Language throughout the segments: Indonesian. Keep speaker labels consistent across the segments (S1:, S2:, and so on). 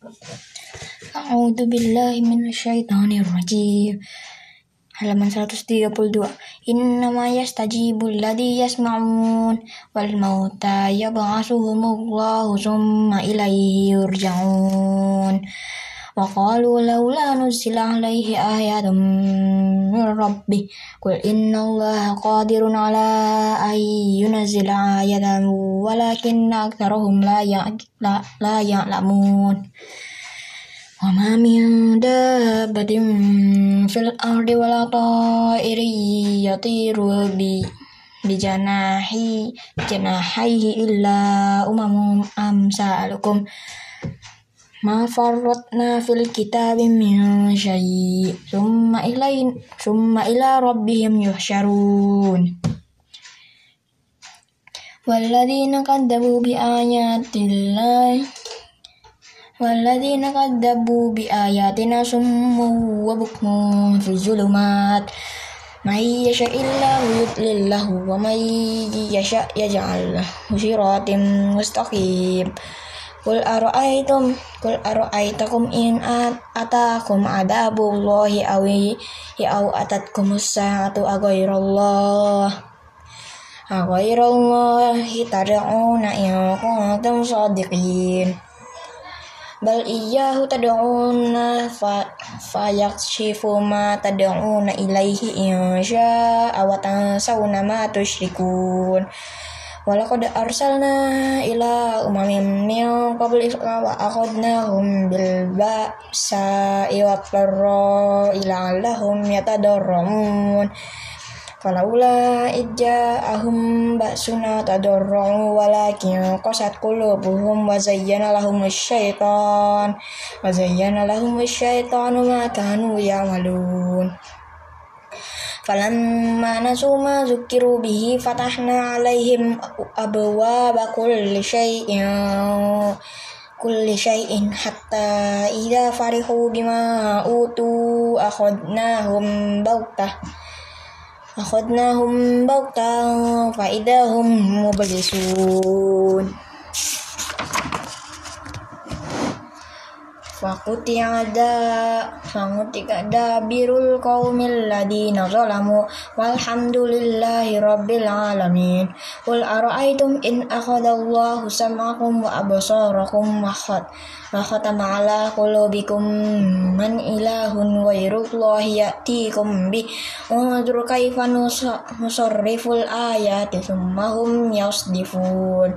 S1: A'udzu billahi minasyaitonir rajim. Halaman 132. Innama yastajibul ladzi yasma'un wal mauta yab'atsuhumullahu summa ilaihi yurja'un. Wa qalu laula nuzila alaihi ayatun min rabbih qul innallaha qadirun ala an yunazzila ayatan walakinna aktsarahum la ya'lamun. وما من دابة في الأرض ولا طائر يطير بجناحي جناحيه إلا أمم أمثالكم ما فرطنا في الكتاب من شيء. ثم إلي ثم إلى ربهم يحشرون. والذين كذبوا بآيات الله والذين كذبوا بآياتنا صم وبكم في الظلمات. من يشاء الله يضلل له ومن يشاء يجعل له صراط مستقيم. Kul ara'aitum kul ara'aitakum in atakum adabullahi aw aw atatkum sa'atu aghairallah aghairallahi tad'una in kuntum sadiqin. Bal iyyahu tad'una fa fayakshifu ma tad'una ilaihi in sya'a wa tansawna ma tusyrikun. Walaqad arsalna ila umamin min qablika wa akhadnahum bil ba'sa'i wa dharra ila lahum yatadarrun Falaula ahum ba'suna tadarra'u walakin qasat qulubuhum wa zayyana lahum syaitan wa zayyana lahum syaitanu ma kanu ya'malun Falamma nasu ma zukiru bihi fatahna alaihim abwaaba kulli syai'in kulli syai'in hatta idza farihu bima utu akhadnahum bautah mublisun Fakuti ada Fanguti ada birul qaumil ladina zalamu Walhamdulillahi rabbil alamin. Qul ara'aytum in akhadallahu sam'akum wa abasarakum wa khatama ala qulubikum man ilahun ghairullahi ya'tikum bi. Undur kaifa nusarriful ayati summahum yasdifun.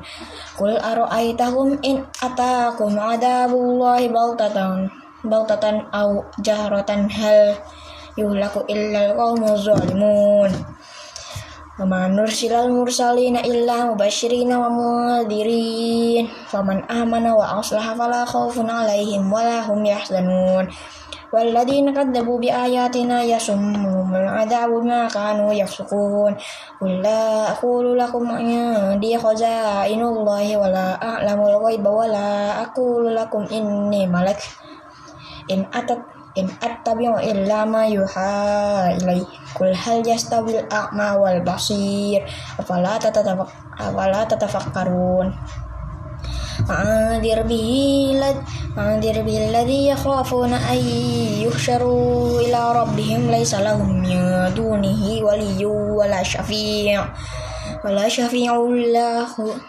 S1: Qul ara'aytahum in atakum adabullahi baltat bautatan bautatan au jahratan hal yuhlaku illal qawmu zalimun. Wa nursilal mursalina illa mubashirina wa mudirin Faman amana wa aslaha fala khawfun alaihim wa lahum yahzanun والذين كذبوا بآياتنا يسمهم العذاب ما كانوا يفسقون قل لا أقول لكم عندي خزائن الله ولا أعلم الغيب ولا أقول لكم إني ملك إن أتت إن أتبع إلا ما يوحى إلي قل هل يستوي الأعمى والبصير أفلا تتفكرون وأنذر به وأنذر به الذي يخافون أن يحشروا إلى ربهم ليس لهم من دونه ولي ولا شفيع ولا شفيع الله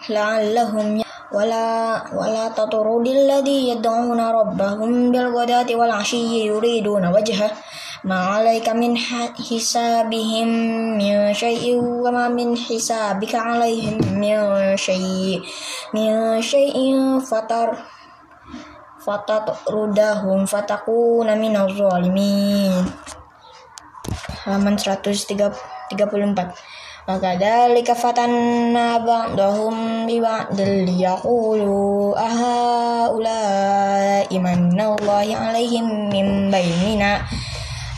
S1: لعلهم ولا ولا تطرد الذي يدعون ربهم بالغداة والعشي يريدون وجهه ma alaika min hisabihim min syai'in wa ma min hisabika alaihim min syai'in min syai'in fatar fatat rudahum fatakuna minal zalimin. Halaman 134 kafatan nabang ba'dahum bi ba'dil yaqulu aha ulai nawa yang alaihim min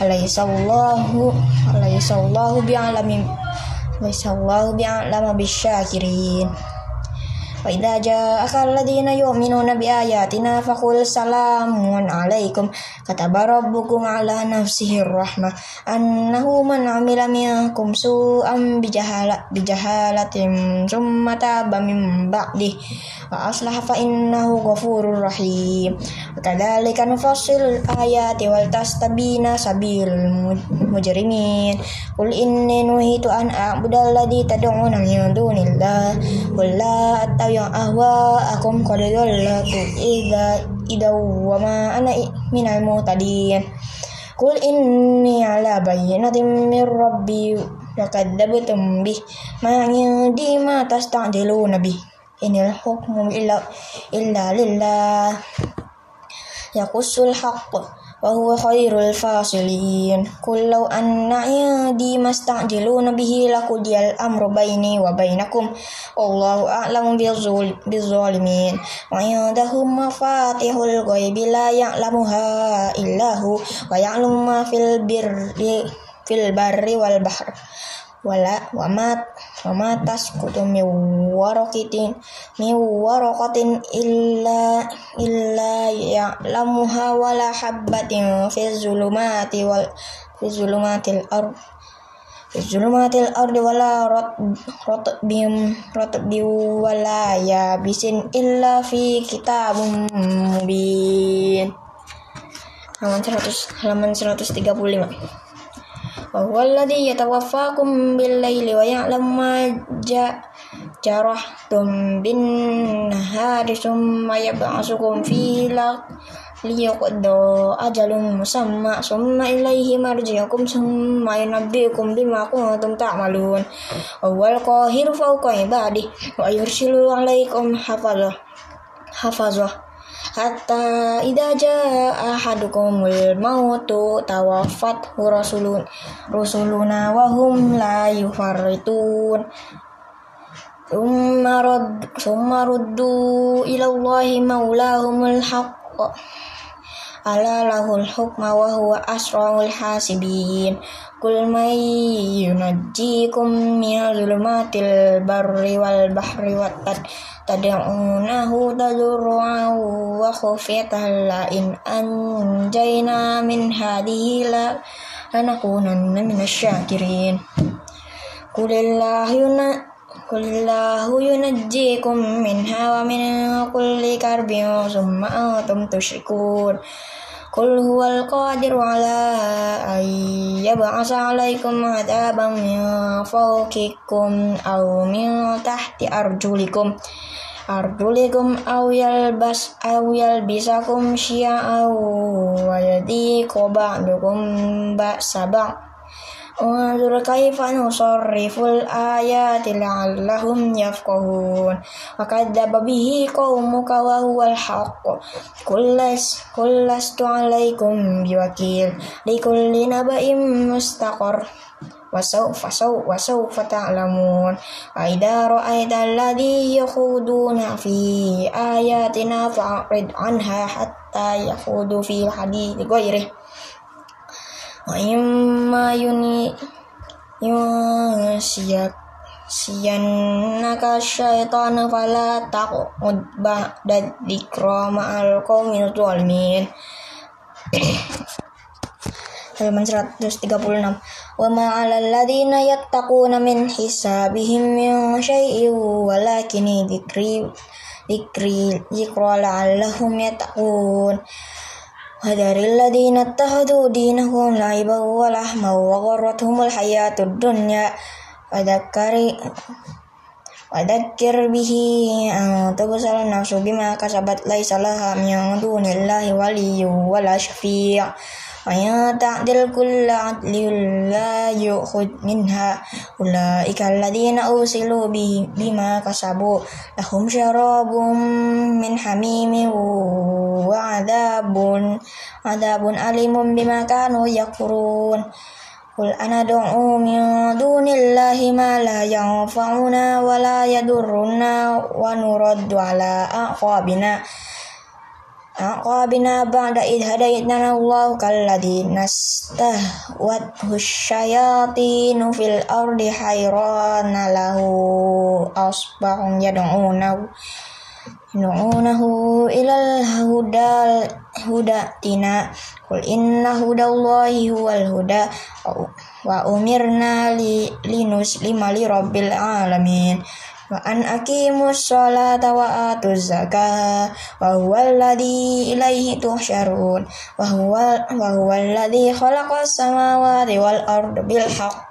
S1: alaihissallahu alaihissallahu bi'alamin. Alaihissallahu bi'alama bisyakirin wa idza ja'aka alladziina yu'minuna bi ayatina faqul salamun 'alaikum kataba rabbukum 'ala nafsihi rahmah annahu man 'amila minkum su'an bijahala bijahalatin summa taba min ba'di فأصلح فإنه غفور رحيم وكذلك نفصل الآيات ولتستبين سبيل المجرمين قل إني نهيت أن أعبد الذي تدعون من دون الله قل لا أتبع yang ahwa akum qad dallatu idza idza wa ma ana minal mutadin. Qul inni ala bayyinatin min rabbi wa kadzabtum bih ma indi ma tasta'jiluna bih inil hukmu illa illa lillah. Yaqussul haqq. وهو خير الفاصلين. قل لو أن عندي ما استعجلون به لقضي الأمر بيني وبينكم. والله أعلم بالظالمين. وعنده مفاتيح الغيب لا يعلمها إلا هو ويعلم ما في البر في البر والبحر. Wala wamat wamatas kutu mi warokitin mi warokatin illa illa ya lamuha wala habbatin fi zulumati wal fi zulumatil ard fi zulumatil ard wala rot rot bim rot bi wala ya bisin illa fi kitabum mubin. Halaman 100 halaman 135 wa huwa alladhi yatawaffakum bil laili wa ya'lamu ma jarahtum bin nahari summa yab'asukum fi liyaqdu ajalum musamma summa ilaihi kum summa yunabbi'ukum bima kuntum ta'malun. Awal qahiru fawqa ibadih wa yursilu alaikum hafazah hafazah hatta idza jaa ahadukumul mautu tawaffat rasulun rusuluna wa hum la yufarritun. Summa rad summa ruddu ila Allahi maulahumul haqq ala lahul hukma wa huwa asrarul hasibin. Kul may yunajjikum min zulmatil barri wal bahri wat tad'unahu tadurru'an wa khufyatan la in anjayna min hadhihi la lanakunanna minasyakirin Qulillahu yuna Qulillahu yunajjikum minha wa min kulli karbin summa antum tusyrikun. Qul huwal qadiru ala an yab'asa alaikum adaban min fawqikum aw min tahti arjulikum. Arjulikum aw yalbas aw yalbisakum syia'aw wa yadiqu ba'dukum ba'sa ba'd انظر كيف نصرف الآيات لعلهم يفقهون. وكذب به قومك وهو الحق. كل لست عليكم بوكيل. لكل نبأ مستقر. وسوف سوف وسوف تعلمون. وإذا رأيت الذي يخوضون في آياتنا فأعرض عنها حتى يخوضوا في حديث غيره. wa imma yuni yunsiyat siyannaka syaitana fala taqud ba'da dzikra ma'al qaumil zalimin. Halaman 136 wa ma 'alal ladzina yattaquna min hisabihim min syai'in walakin dzikri dzikri dzikra la'allahum yattaqun. Dinahum laiba wa lahma wa gharratuhumul hayatud dunya wa dhakkari wa dhakkir bihi an tubsal nafsu bima kasabat laisa laha min dunillahi waliyyu wala syafi' وإن تعدل كل عدل لا يؤخذ منها أولئك الذين أوصلوا بما كسبوا لهم شراب من حميم وعذاب عذاب أليم بما كانوا يكفرون قل أنا دعو من دون الله ما لا ينفعنا ولا يضرنا ونرد على أعقابنا aqabina ba'da id hadaitna Allah kalladhi nastahwathu syayatinu fil ardi hayrana lahu asbahum yad'unahu yad'unahu ilal hudal huda tina. Kul inna hudallahi huwal huda wa umirna li linus lima li rabbil alamin وأن أقيموا الصلاة وآتوا الزكاة وهو الذي إليه تحشرون وهو, وهو الذي خلق السماوات والأرض بالحق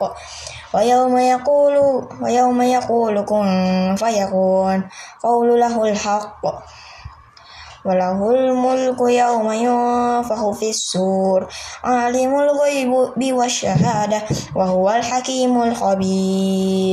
S1: ويوم يقول ويوم يقول كن فيكون قول له الحق وله الملك يوم ينفخ في السور عالم الغيب والشهادة وهو الحكيم الخبير